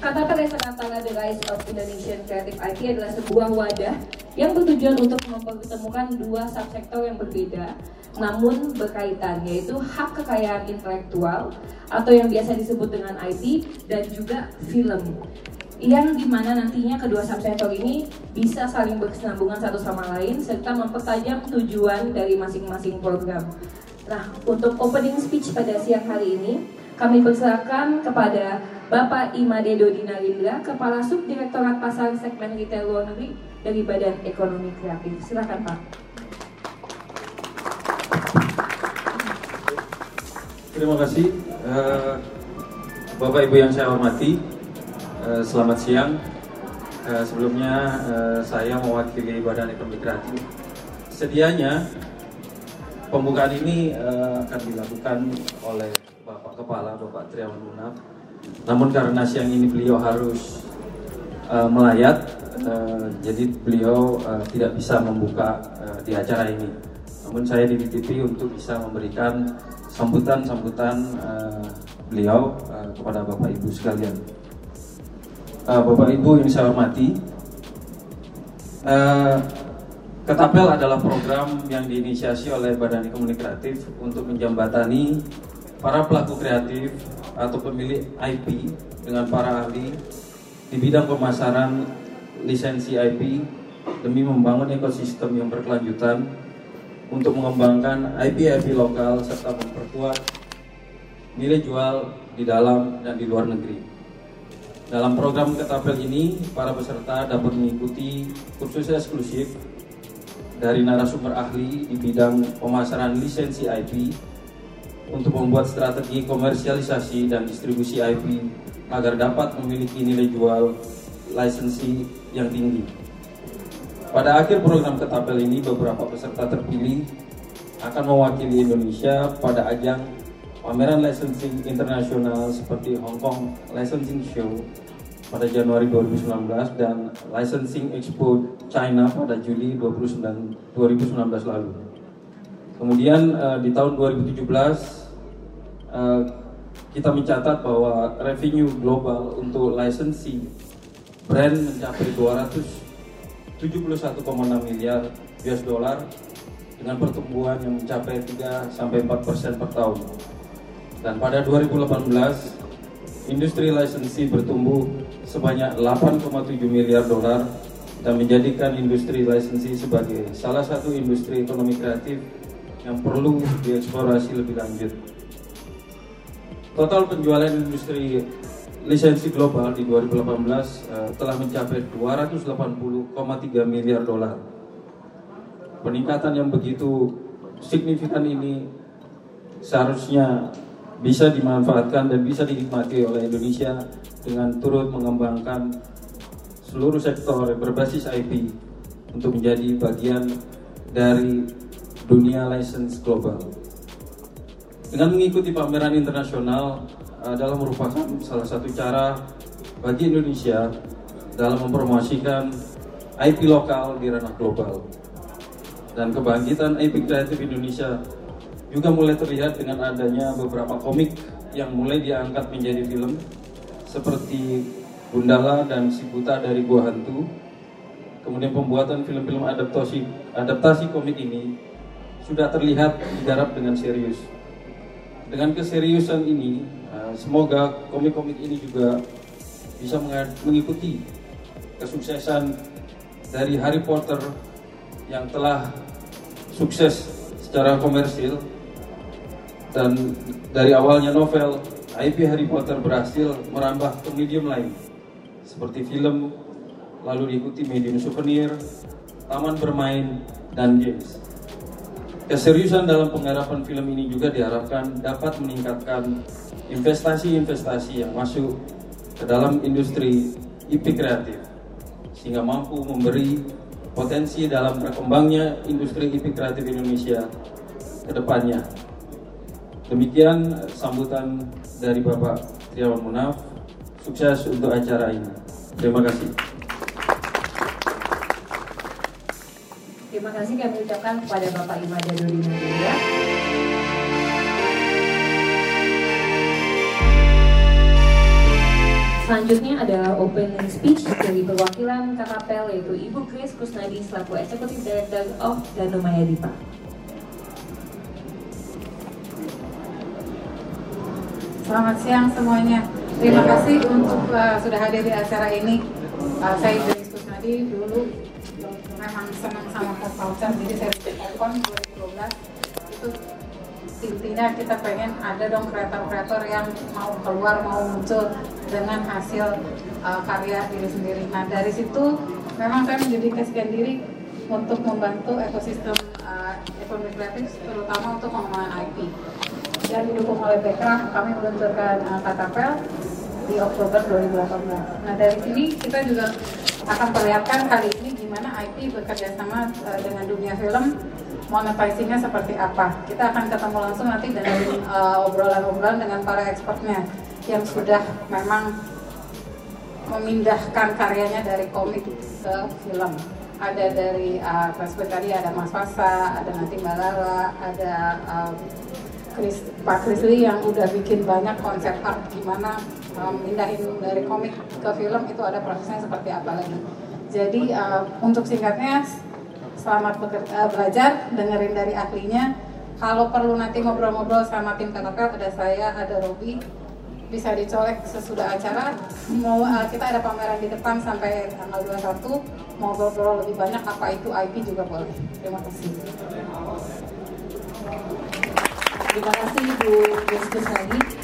Kata Teresa Natala The Rise of Indonesian Creative IT adalah sebuah wadah yang bertujuan untuk mempertemukan dua subsektor yang berbeda namun berkaitan yaitu hak kekayaan intelektual atau yang biasa disebut dengan IT dan juga film yang di mana nantinya kedua subsektor ini bisa saling berkesinambungan satu sama lain serta mempertajam tujuan dari masing-masing program. Nah, untuk opening speech pada siang hari ini, kami persilakan kepada Bapak Imade Dodi Narindra, Kepala Subdirektorat Pasar Segmen Retail Luar Negeri dari Badan Ekonomi Kreatif. Silakan Pak. Terima kasih uh, Bapak Ibu yang saya hormati. Uh, selamat siang. Uh, sebelumnya saya mewakili Badan Ekonomi Kreatif. Sedianya pembukaan ini akan dilakukan oleh Kepala Bapak Triawan Munaf namun karena siang ini beliau harus uh, melayat, uh, jadi beliau uh, tidak bisa membuka uh, di acara ini. Namun saya dititipi untuk bisa memberikan sambutan-sambutan uh, beliau uh, kepada Bapak Ibu sekalian. Uh, Bapak Ibu yang saya hormati, uh, Ketapel adalah program yang diinisiasi oleh Badan Ekonomi Kreatif untuk menjembatani para pelaku kreatif atau pemilik IP dengan para ahli di bidang pemasaran lisensi IP demi membangun ekosistem yang berkelanjutan untuk mengembangkan IP-IP lokal serta memperkuat nilai jual di dalam dan di luar negeri. Dalam program Ketapel ini, para peserta dapat mengikuti kursus eksklusif dari narasumber ahli di bidang pemasaran lisensi IP untuk membuat strategi komersialisasi dan distribusi IP agar dapat memiliki nilai jual lisensi yang tinggi. Pada akhir program ketapel ini, beberapa peserta terpilih akan mewakili Indonesia pada ajang pameran licensing internasional seperti Hong Kong Licensing Show pada Januari 2019 dan Licensing Expo China pada Juli 29, 2019 lalu. Kemudian uh, di tahun 2017 uh, eh, kita mencatat bahwa revenue global untuk licensing brand mencapai 271,6 miliar US dollar dengan pertumbuhan yang mencapai 3 sampai 4 persen per tahun. Dan pada 2018 industri licensing bertumbuh sebanyak 8,7 miliar dolar dan menjadikan industri licensing sebagai salah satu industri ekonomi kreatif yang perlu dieksplorasi lebih lanjut. Total penjualan industri lisensi global di 2018 uh, eh, telah mencapai 280,3 miliar dolar. Peningkatan yang begitu signifikan ini seharusnya bisa dimanfaatkan dan bisa dinikmati oleh Indonesia dengan turut mengembangkan seluruh sektor berbasis IP untuk menjadi bagian dari dunia license global. Dengan mengikuti pameran internasional adalah merupakan salah satu cara bagi Indonesia dalam mempromosikan IP lokal di ranah global. Dan kebangkitan IP kreatif Indonesia juga mulai terlihat dengan adanya beberapa komik yang mulai diangkat menjadi film seperti Gundala dan Si Buta dari Gua Hantu. Kemudian pembuatan film-film adaptasi adaptasi komik ini sudah terlihat digarap dengan serius. Dengan keseriusan ini, eh, semoga komik-komik ini juga bisa mengikuti kesuksesan dari Harry Potter yang telah sukses secara komersil dan dari awalnya novel IP Harry Potter berhasil merambah ke medium lain seperti film lalu diikuti medium souvenir, taman bermain dan games. Keseriusan dalam penggarapan film ini juga diharapkan dapat meningkatkan investasi-investasi yang masuk ke dalam industri IP kreatif sehingga mampu memberi potensi dalam berkembangnya industri IP kreatif Indonesia ke depannya. Demikian sambutan dari Bapak Triawan Munaf. Sukses untuk acara ini. Terima kasih. Terima kasih kami ucapkan kepada Bapak Imada Dodi Mulia. Selanjutnya adalah opening speech dari perwakilan Kakapel yaitu Ibu Grace Kusnadi selaku Executive Director of Danomaya Dipa. Selamat siang semuanya. Terima kasih untuk uh, sudah hadir di acara ini. Uh, saya Grace Kusnadi dulu memang senang sama pop culture, jadi saya telepon 2012 itu intinya kita pengen ada dong kreator-kreator yang mau keluar mau muncul dengan hasil uh, karya diri sendiri. Nah dari situ memang saya mendedikasikan diri untuk membantu ekosistem uh, ekonomi kreatif terutama untuk pengembangan IP dan didukung oleh Bekraf kami meluncurkan uh, Katapel di Oktober 2018. Nah dari sini kita juga akan perlihatkan kali ini gimana IP bekerja sama uh, dengan dunia film monetizingnya seperti apa. Kita akan ketemu langsung nanti dengan uh, obrolan-obrolan dengan para expertnya yang sudah memang memindahkan karyanya dari komik ke film. Ada dari uh, tadi ada Mas Fasa, ada nanti Mbak Lala, ada uh, Chris, Pak Chris Lee yang udah bikin banyak konsep art gimana um, mindahin dari komik ke film itu ada prosesnya seperti apa lagi. Jadi uh, untuk singkatnya selamat bekerja, belajar, dengerin dari ahlinya. Kalau perlu nanti ngobrol-ngobrol sama tim KKP, ada saya, ada Robi, bisa dicolek sesudah acara. Mau uh, kita ada pameran di depan sampai tanggal 21. Mau ngobrol lebih banyak apa itu IP juga boleh. Terima kasih. Terima kasih Bu Gus lagi.